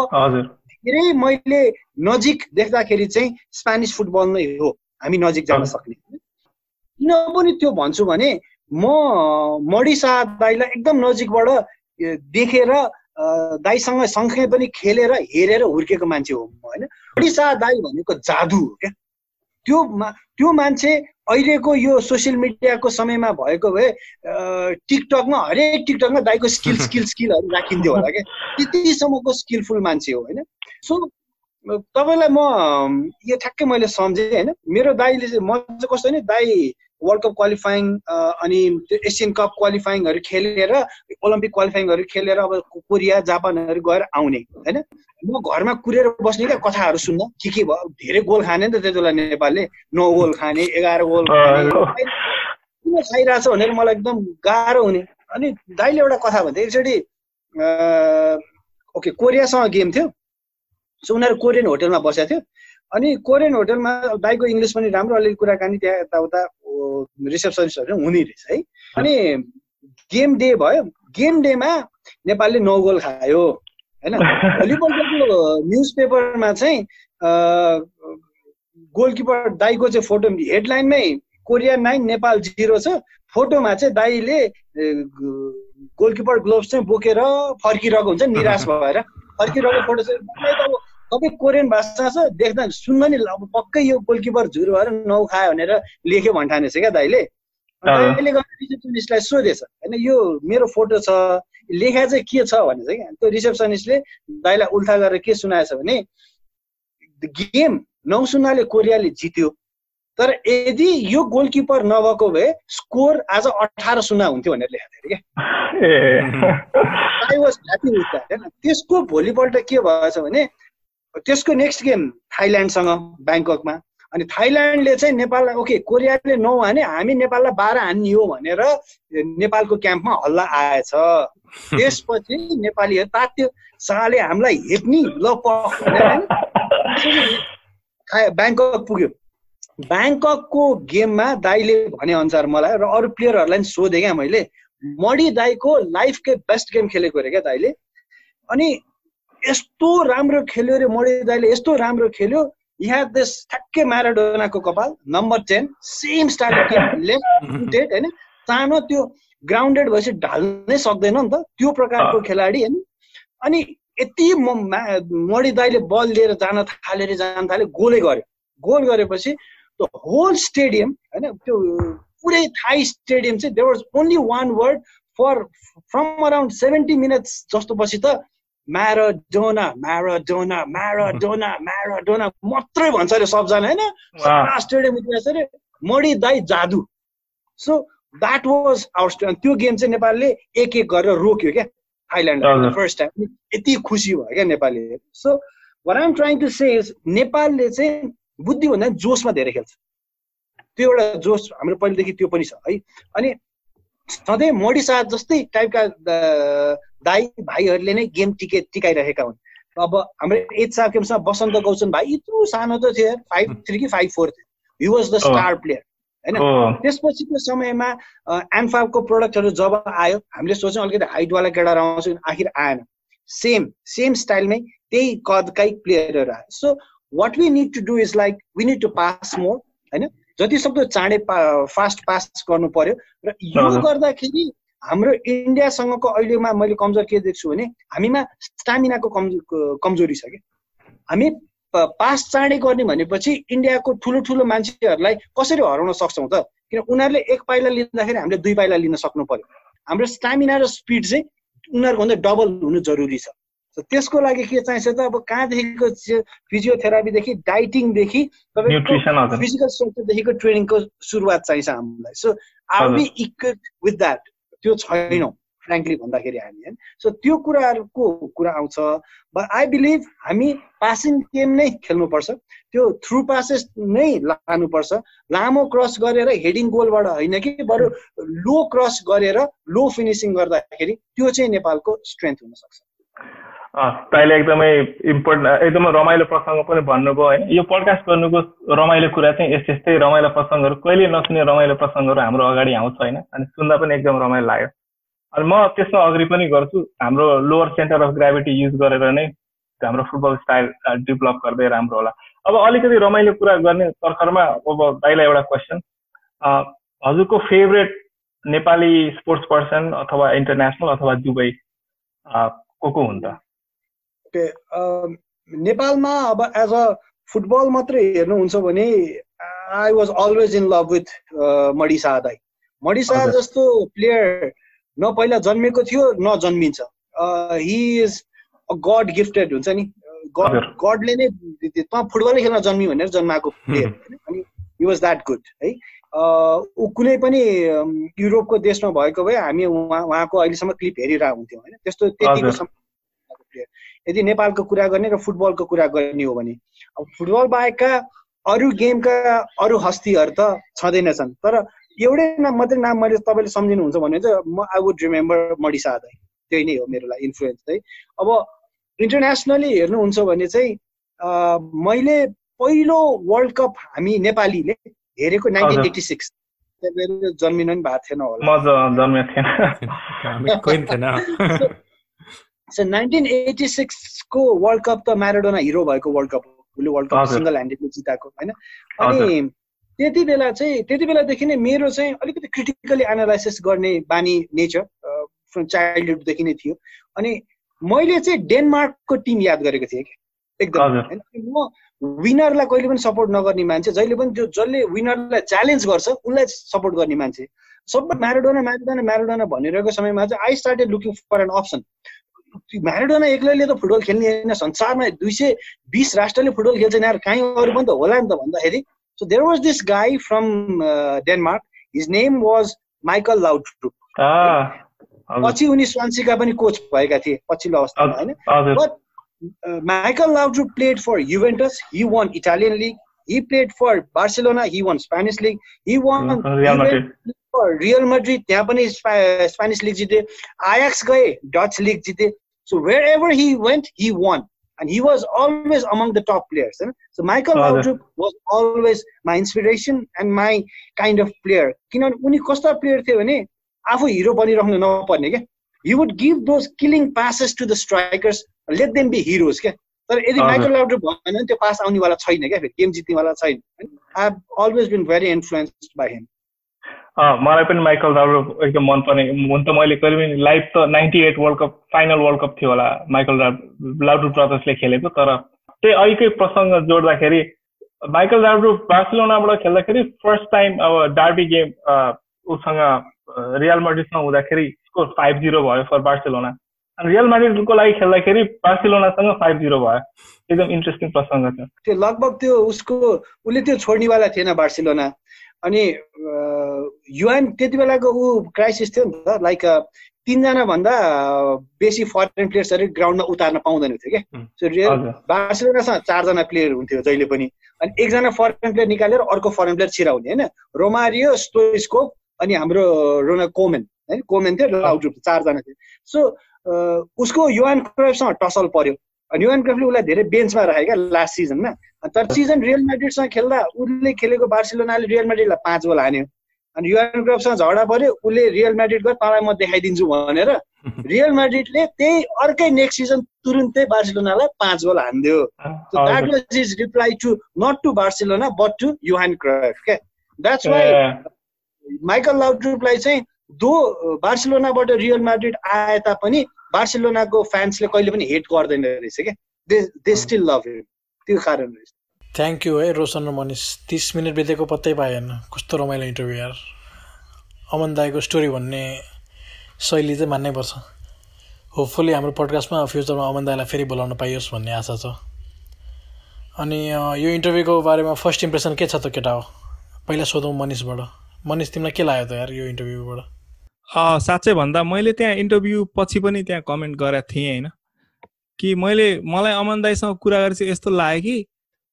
धेरै मैले नजिक देख्दाखेरि चाहिँ स्पेनिस फुटबल नै हो। हामी नजिक जान सक्ने किन पनि त्यो भन्छु भने म मडिसा दाईलाई एकदम नजिकबाट देखेर दाईसँग सँगै पनि खेलेर हेरेर हुर्केको मान्छे हो म होइन। मडिसा दाई भनेको जादु हो क्या। त्यो मा त्यो मान्छे अहिलेको यो सोसियल मिडियाको समयमा भएको भए टिकटकमा हरेक टिकटकमा दाईको स्किल स्किल स्किलहरू राखिन्थ्यो होला क्या? त्यतिसम्मको स्किलफुल मान्छे हो होइन? सो तपाईँलाई म यो ठ्याक्कै मैले सम्झेँ होइन? मेरो दाईले चाहिँ म चाहिँ कस्तो नि दाई वर्ल्ड कप क्वालिफाइङ अनि त्यो एसियन कप क्वालिफाइङहरू खेलेर ओलम्पिक क्वालिफाइङहरू खेलेर अब कोरिया जापानहरू गएर आउने होइन? म घरमा कुरेर बस्ने क्या कथाहरू सुन्न। के के भयो? धेरै गोल खाने नि त त्यति बेला नेपालले। नौ गोल खाने एघार गोल खाने। किन खाइरहेछ भनेर मलाई एकदम गाह्रो हुने। अनि दाइले एउटा कथा भन्थे एकचोटि ओके कोरियासँग गेम थियो। सो उनीहरू कोरियन होटलमा बसेको थियो। अनि कोरियन होटलमा दाइको इङ्ग्लिस पनि राम्रो अलिअलि कुराकानी त्यहाँ यताउता रिसेप्सनिस्टहरू हुने रहेछ है। अनि गेम डे भयो। गेम डेमा नेपालले नौ गोल खायो होइन? भोलिपल्टको न्युज पेपरमा चाहिँ गोलकिपर दाईको चाहिँ फोटो हेडलाइनमै कोरिया नाइन नेपाल जिरो छ। फोटोमा चाहिँ दाईले गोलकिपर ग्लोभ्स चाहिँ बोकेर फर्किरहेको हुन्छ निराश भएर। फर्किरहेको फोटो चाहिँ सबै कोरियन भाषा छ देख्दा सुन्न नि अब पक्कै यो गोलकिपर झुर भएर नौ खायो भनेर लेख्यो भन्ठानेछ क्या दाइले। दाइले गर्दा रिसेप्सनिस्टलाई सोधेछ होइन यो मेरो फोटो छ लेखा चाहिँ के छ? भनेछ क्या। त्यो रिसेप्सनिस्टले दाइलाई उल्था गरेर के सुनाएछ भने गेम नौ शून्यले कोरियाले जित्यो। तर यदि यो गोलकिपर नभएको भए स्कोर आज अठार शून्य हुन्थ्यो भनेर लेखेको थियो क्या। I was happy with that होइन। त्यसको भोलिपल्ट के भएछ भने त्यसको नेक्स्ट गेम थाइल्यान्डसँग ब्याङ्ककमा। अनि थाइल्यान्डले चाहिँ नेपाललाई ओके कोरियाले नौ हाने हामी नेपाललाई बाह्र हान्ने हो भनेर नेपालको क्याम्पमा हल्ला आएछ। त्यसपछि नेपालीहरू तात्यो साले हामीलाई हेप्ने ल ब्याङ्कक पुग्यो। ब्याङ्ककको गेममा दाईले भने अनुसार मलाई र अरू प्लेयरहरूलाई पनि सोधेँ क्या मैले मडी दाईको लाइफकै बेस्ट गेम खेलेको अरे क्या दाईले। अनि यस्तो राम्रो खेल्यो अरे मडी दाईले यस्तो राम्रो खेल्यो। यहाँ देश ठ्याक्कै म्याराडोनाको कपाल number ten same style game left footed होइन? सानो त्यो ग्राउन्डेड भएपछि ढाल्नै सक्दैन नि त त्यो प्रकारको खेलाडी होइन? अनि यति मडी दाईले बल लिएर जान थाल्यो अरे जान थाल्यो गोलै गर्यो। गोल गरेपछि द होल स्टेडियम होइन? त्यो पुरै थाई स्टेडियम चाहिँ there was only one word for from around seventy minutes जस्तो पछि त म्याराडोना म्याराडोना म्याराडोना म्याराडोना मात्रै भन्छ अरे सबजना होइन? सारा स्टेडियम उठिरहेछ अरे मडी दाई जादु। सो द्याट वाज आवर त्यो गेम चाहिँ नेपालले एक एक गरेर रोक्यो क्या थाइल्यान्ड फर्स्ट टाइम यति खुसी भयो क्या नेपालीले। So what I'm trying to say नेपालले चाहिँ बुद्धिभन्दा जोसमा धेरै खेल्छ। त्यो एउटा जोस हाम्रो पहिलेदेखि त्यो पनि छ है? अनि सधैँ मोडी शाह जस्तै टाइपका दाई भाइहरूले नै गेम टिके टिकाइरहेका हुन्। अब हाम्रो एज साहब गेमसँग बसन्त गौचन भाइ यत्रो सानो त थियो फाइभ थ्री कि फाइभ फोर थियो। He was the star player होइन? त्यसपछिको समयमा एन्फाको प्रोडक्टहरू जब आयो हामीले सोच्यौँ अलिकति हाइटवाला केटाहरू आउँछ आखिर आएन। सेम सेम स्टाइलमै त्यही कदकै प्लेयरहरू आयो so what we need to do is like we need to pass more होइन? जति सक्दो चाँडै पा फास्ट पास गर्नु पर्यो। र यो गर्दाखेरि हाम्रो इन्डियासँगको अहिलेमा मैले कमजोर के देख्छु भने हामीमा स्टामिनाको कमजोर कमजोरी छ कि हामी पास चाँडै गर्ने भनेपछि इन्डियाको ठुलो ठुलो मान्छेहरूलाई कसरी हराउन सक्छौँ त? किन उनीहरूले एक पाइला लिँदाखेरि हामीले दुई पाइला लिन सक्नु पर्यो। हाम्रो स्टामिना र स्पिड चाहिँ उनीहरूको भन्दा डबल हुनु जरुरी छ। त्यसको लागि के चाहिन्छ त? अब कहाँदेखिको फिजियोथेरापीदेखि डाइटिङदेखि तपाईँको फिजिकल स्ट्रक्चरदेखिको ट्रेनिङको सुरुवात चाहिन्छ हामीलाई। So are be equip with that त्यो छैनौँ फ्रेङ्कली भन्दाखेरि हामी होइन? सो त्यो कुराहरूको कुरा आउँछ। बट आई बिलिभ हामी पासिङ गेम नै खेल्नुपर्छ। त्यो थ्रु पासेस नै लानुपर्छ। लामो क्रस गरेर हेडिङ गोलबाट होइन कि बरु लो क्रस गरेर लो फिनिसिङ गर्दाखेरि त्यो चाहिँ नेपालको स्ट्रेन्थ हुनसक्छ। तैँले एकदमै इम्पोर्टेन्ट एकदमै रमाइलो प्रसङ्ग पनि भन्नुभयो होइन? यो पडकास्ट गर्नुको रमाइलो कुरा चाहिँ यस्तै यस्तै रमाइलो प्रसङ्गहरू कहिले नसुने रमाइलो प्रसङ्गहरू हाम्रो अगाडि आउँछ होइन? अनि सुन्दा पनि एकदम रमाइलो लाग्यो। अनि म त्यसमा अग्री पनि गर्छु हाम्रो lower centre of gravity use गरेर नै हाम्रो फुटबल स्टाइल डेभलप गर्दै राम्रो होला। अब अलिकति रमाइलो कुरा गर्ने तर्खरमा अब दाइलाई एउटा क्वेसन हजुरको फेभरेट नेपाली स्पोर्ट्स पर्सन अथवा इन्टरनेसनल अथवा दुबई को को हुन् त? ओके नेपालमा अब एज अ फुटबल मात्रै हेर्नुहुन्छ भने I was always in love with मडिसा दाई। मडिसा। जस्तो प्लेयर न पहिला जन्मेको थियो न जन्मिन्छ। He is a god gifted हुन्छ नि। गड। गडले नै त फुटबलै खेल्न जन्मी भनेर जन्माएको प्लेयर अनि हि वाज द्याट गुड है। ऊ कुनै पनि युरोपको देशमा भएको भए हामी उहाँ उहाँको अहिलेसम्म क्लिप हेरिरहेको हुन्थ्यौँ होइन। त्यस्तो त्यतिको प्लेयर यदि नेपालको कुरा गर्ने र फुटबलको कुरा गर्ने हो भने। अब फुटबल बाहेकका अरू गेमका अरू हस्तीहरू त छँदैनछन् तर एउटै नाम मात्रै नाम मैले तपाईँले सम्झिनुहुन्छ भने चाहिँ म आई वुड रिमेम्बर मडिसा दाई। त्यही नै हो मेरो लागि इन्फ्लुएन्स चाहिँ अब इन्टरनेसनली हेर्नुहुन्छ भने चाहिँ मैले पहिलो वर्ल्ड कप हामी नेपालीले हेरेको नाइन्टिन एट्टी सिक्स जन्मिनु पनि भएको थिएन होला। नाइन्टिन एटी सिक्सको वर्ल्ड कप त म्याराडोना हिरो भएको वर्ल्ड कप हो। उसले वर्ल्ड कप। सिङ्गल ह्यान्डेडले जिताएको होइन? अनि त्यति बेला चाहिँ त्यति बेलादेखि नै मेरो चाहिँ अलिकति क्रिटिकली एनालाइसिस गर्ने बानी नेचर फ्रम चाइल्डहुडदेखि नै थियो। अनि मैले चाहिँ डेनमार्कको टिम याद गरेको थिएँ कि? एकदम। होइन? म विनरलाई कहिले पनि सपोर्ट नगर्ने मान्छे जहिले पनि त्यो जसले विनरलाई च्यालेन्ज गर्छ उसलाई सपोर्ट गर्ने मान्छे। सबै म्याराडोना म्याराडोना म्याराडोना भनिरहेको समयमा चाहिँ I started looking for an option Maradona एक्लैले त फुटबल खेल्ने होइन। संसारमा दुई सय बिस राष्ट्रले फुटबल खेल्छ यार। कहीँ अरू पनि त होला नि त भन्दाखेरि। So there was this guy from Denmark his name was Michael हजुर। पछि उनी स्वान्सीका पनि कोच भएका थिए पछिल्लो अवस्थामा होइन? uh, Michael Laudrup played for Juventus. He won Italian league. He played for Barcelona. He won Spanish league. He won Real Madrid Madrid. त्यहाँ पनि स्पा- स्पेनिस लिग जिते। आयाक्स गए डच लिग जिते। Wherever he went he won and he was always among the top players. होइन? So Michael। Laudrup was always my inspiration and my kind of player. किनभने उनी कस्ता प्लेयर थियो भने आफू हिरो बनिराख्नु नपर्ने क्या you would give those killing passes to the strikers let them be heroes क्या तर यदि। माइकल लाउड्रुप भएन भने त्यो पास आउनेवाला छैन क्या फेरि गेम जित्नेवाला छैन I have always been very influenced by him मलाई पनि माइकल राउडो एकदम मनपर्ने हुन त मैले कहिले पनि लाइभ त ninety eight world cup final world cup थियो होला माइकल लाउडु ब्रदर्सले खेलेको तर त्यही अहिलेकै प्रसङ्ग जोड्दाखेरि माइकल लाउडु बार्सिलोनाबाट खेल्दाखेरि फर्स्ट टाइम अब डार्बी गेम उसँग रियल माड्रिडसँग हुँदाखेरि स्कोर फाइभ जिरो भयो फर बार्सिलोना। अनि रियल माड्रिडको लागि खेल्दाखेरि बार्सिलोनासँग फाइभ जिरो भयो। एकदम इन्ट्रेस्टिङ प्रसङ्ग छ। त्यो लगभग त्यो उसको उसले त्यो छोड्नेवाला थिएन बार्सिलोना। अनि युएन त्यति बेलाको ऊ क्राइसिस थियो नि त लाइक तिनजना भन्दा बेसी फरेन प्लेयर्सहरू ग्राउन्डमा उतार्न पाउँदैन थियो क्या। बार्सिलोनासँग चारजना प्लेयर हुन्थ्यो जहिले पनि। अनि एकजना फरेन प्लेयर निकालेर अर्को फरेन प्लेयर छिराउने होइन? रोमारियो स्टोइस्को अनि हाम्रो रोना कोमेन होइन? कोमेन थियो चारजना थियो। सो उसको युएन क्राइफसँग टसल पर्यो। अनि युएन क्राइफले उसलाई धेरै बेन्चमा राख्यो क्या लास्ट सिजनमा तर सिजन रियल म्याड्रिडसँग खेल्दा उसले खेलेको बार्सिलोनाले रियल म्याड्रिडलाई पाँच गोल हान्यो अनि युएन क्राइफसँग झगडा पर्यो उसले रियल म्याड्रिड गयो तँलाई म देखाइदिन्छु भनेर रियल म्याड्रिडले त्यही अर्कै नेक्स्ट सिजन तुरुन्तै बार्सिलोनालाई पाँच गोल हानिदियो was his reply to not to Barcelona but to Johan Cruyff. Okay? That's why uh, Michael लाउड्रुपलाई चाहिँ दो बार्सिलोनाबाट रियल म्याड्रिड आए तापनि बार्सिलोनाको फ्यान्सले कहिले पनि हेट गर्दैन रहेछ क्या। दे स्टिल लभ हिम त्यो कारण रहेछ। थ्याङ्क यू है रोशन र मनिष। तिस मिनट बितेको पत्तै पाएन। कस्तो रमाइलो इन्टरभ्यू यार। अमन दाईको स्टोरी भन्ने शैली चाहिँ मान्नै पर्छ। होपफुली हाम्रो पडकास्टमा फ्युचरमा अमन दाईलाई फेरि बोलाउन पाइयोस् भन्ने आशा छ। अनि यो इन्टरभ्यूको बारेमा फर्स्ट इम्प्रेसन के छ त केटा हो? पहिला सोधौँ मनिषबाट। मनिष तिमीलाई के लाग्यो त यार यो इन्टरभ्यूबाट साँच्चै भन्दा मैले त्यहाँ इन्टरभ्यू पछि पनि त्यहाँ कमेन्ट गरेको थिएँ होइन? कि मैले मलाई अमन दाईसँग कुरा चाहिँ यस्तो लाग्यो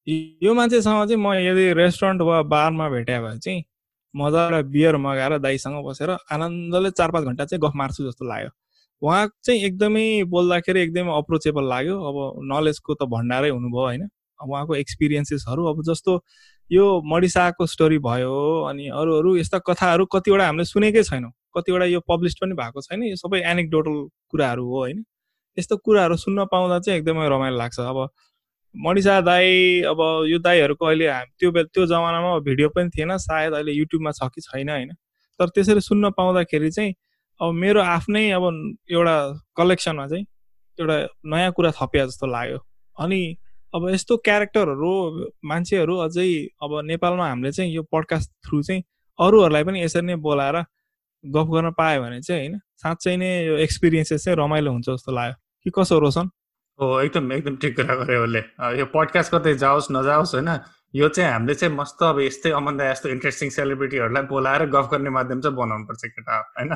कि यो मान्छेसँग चाहिँ म यदि रेस्टुरेन्ट वा बारमा भेट्या भए चाहिँ मजाले बियर मगाएर दाईसँग बसेर आनन्दले चार पाँच घन्टा चाहिँ गफ मार्छु जस्तो लाग्यो। उहाँ चाहिँ एकदमै बोल्दाखेरि एकदमै अप्रोचेबल लाग्यो। अब नलेजको त भण्डारै हुनुभयो होइन? उहाँको एक्सपिरियन्सेसहरू अब जस्तो यो मडिसाको स्टोरी भयो अनि अरू अरू यस्ता कथाहरू कतिवटा हामीले सुनेकै छैनौँ। कतिवटा यो पब्लिस पनि भएको छैन। यो सबै एनेक्डोटल कुराहरू हो होइन? यस्तो कुराहरू सुन्न पाउँदा चाहिँ एकदमै रमाइलो लाग्छ। अब मणिषा दाई अब यो दाईहरूको अहिले त्यो बेला त्यो जमानामा भिडियो पनि थिएन सायद अहिले युट्युबमा छ कि छैन होइन? तर त्यसरी सुन्न पाउँदाखेरि चाहिँ अब मेरो आफ्नै अब एउटा कलेक्सनमा चाहिँ एउटा नयाँ कुरा थपिया जस्तो लाग्यो। अनि अब यस्तो क्यारेक्टरहरू मान्छेहरू अझै अब नेपालमा हामीले चाहिँ यो पडकास्ट थ्रु चाहिँ अरूहरूलाई पनि यसरी नै बोलाएर गफ गर्न पायो भने चाहिँ होइन साँच्चै नै यो एक्सपिरियन्सेस चाहिँ रमाइलो हुन्छ जस्तो लाग्यो। कि कसो रोशन? हो एकदम एकदम ठिक कुरा गऱ्यो उसले। यो पडकास्ट कतै जाओस् नजाओस् होइन यो चाहिँ हामीले चाहिँ मस्त अब यस्तै अमन्दा यस्तो इन्ट्रेस्टिङ सेलिब्रिटीहरूलाई बोलाएर गफ गर्ने माध्यम चाहिँ बनाउनु पर्छ केटा होइन?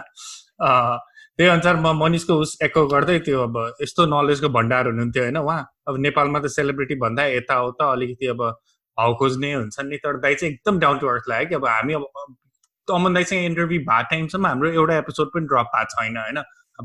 त्यही अनुसार म मनिषको उस एको गर्दै त्यो अब यस्तो नलेजको भण्डार हुनुहुन्थ्यो होइन उहाँ। अब नेपालमा त सेलिब्रिटी भन्दा यताउता अलिकति अब भाउ खोज्ने हुन्छ नि तर दाइ चाहिँ एकदम डाउन टु अर्थ लाग्यो कि अब हामी अब अमन दाइसँग इन्टरभ्यू भएको टाइमसम्म हाम्रो एउटा एपिसोड पनि ड्रप भएको छैन होइन?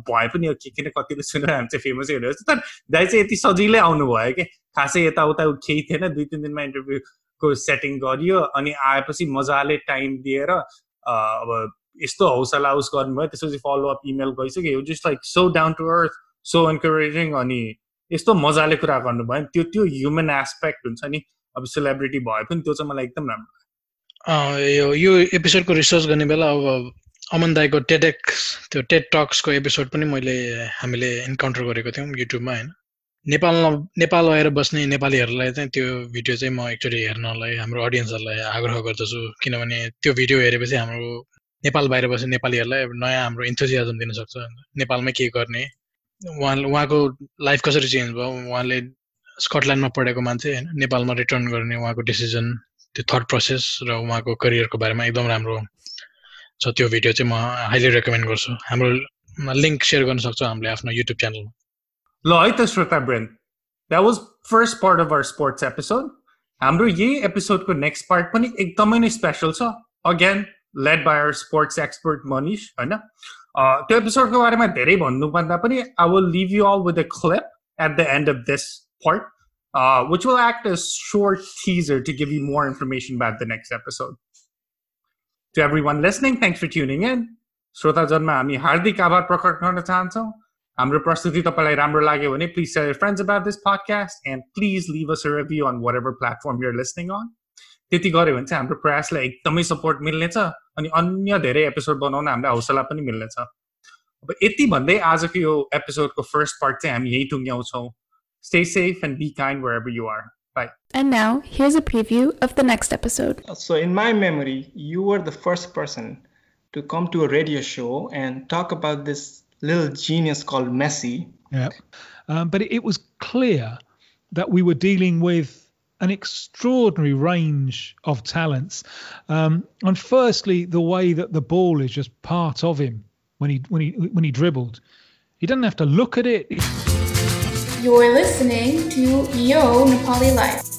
भए पनि के किन कतिले सुनेर हामी चाहिँ फेमसै हुने तर दाइ चाहिँ यति सजिलै आउनुभयो कि? खासै यताउता केही थिएन दुई तिन दिनमा इन्टरभ्यूको सेटिङ गरियो अनि आएपछि मजाले टाइम दिएर अब यस्तो हौसला उस गर्नुभयो। त्यसपछि फलोअप इमेल गइसक्यो। यो just like so down to earth so encouraging अनि यस्तो मजाले कुरा गर्नुभयो। त्यो त्यो ह्युमन एस्पेक्ट हुन्छ नि। अब सेलिब्रिटी भए पनि त्यो चाहिँ मलाई एकदम राम्रो यो यो एपिसोडको रिसर्च गर्ने बेला अब अमन दाईको टेडेक्स त्यो टेड टक्सको एपिसोड पनि मैले हामीले इन्काउन्टर गरेको थियौँ युट्युबमा होइन? नेपालमा नेपाल आएर बस्ने नेपालीहरूलाई चाहिँ त्यो भिडियो चाहिँ म एक्चुली हेर्नलाई हाम्रो अडियन्सहरूलाई आग्रह गर्दछु। किनभने त्यो भिडियो हेरेपछि हाम्रो नेपाल बाहिर बस्ने नेपालीहरूलाई नयाँ हाम्रो इन्थोजियाजम दिन सक्छ। नेपालमै के गर्ने? उहाँ उहाँको लाइफ कसरी चेन्ज भयो? उहाँले स्कटल्यान्डमा पढेको मान्छे होइन? नेपालमा रिटर्न गर्ने उहाँको डिसिजन त्यो थट प्रोसेस र उहाँको करियरको बारेमा एकदम राम्रो छ। त्यो भिडियो चाहिँ म हाइली रेकमेन्ड गर्छु। हाम्रो लिङ्क सेयर गर्न सक्छौँ हामीले आफ्नो युट्युब च्यानलमा ल है त श्रोता brain that was first part of our sports episode हाम्रो यही एपिसोडको नेक्स्ट पार्ट पनि एकदमै नै स्पेसल छ। Again led by our sports expert Manish होइन? त्यो एपिसोडको बारेमा धेरै भन्नुभन्दा पनि I will leave you all with a clip at the end of this part uh, which will act as short teaser to give you more information about the next episode. To everyone listening, thanks for tuning in. श्रोताजनमा हामी हार्दिक आभार प्रकट गर्न चाहन्छौँ हाम्रो प्रस्तुति तपाईँलाई राम्रो लाग्यो भने please tell friends about this podcast and please leave us review on whatever platform you're listening on त्यति गऱ्यो भने चाहिँ हाम्रो प्रयासलाई एकदमै सपोर्ट मिल्नेछ अनि अन्य धेरै एपिसोड बनाउन हामीलाई हौसला पनि मिल्नेछ। अब यति भन्दै आजको यो एपिसोडको फर्स्ट पार्ट चाहिँ हामी यही टुङ्ग्याउँछौँ। Stay safe and be kind wherever you are. Bye. And now, here's a preview of the next episode. So, in my memory, you were the first person to come to a radio show and talk about this little genius called Messi. Yeah. Um, but it was clear that we were dealing with an extraordinary range of talents. Um, and firstly, the way that the ball is just part of him when he when he when he dribbled. He doesn't have to look at it. You're listening to Yo Nepali Life.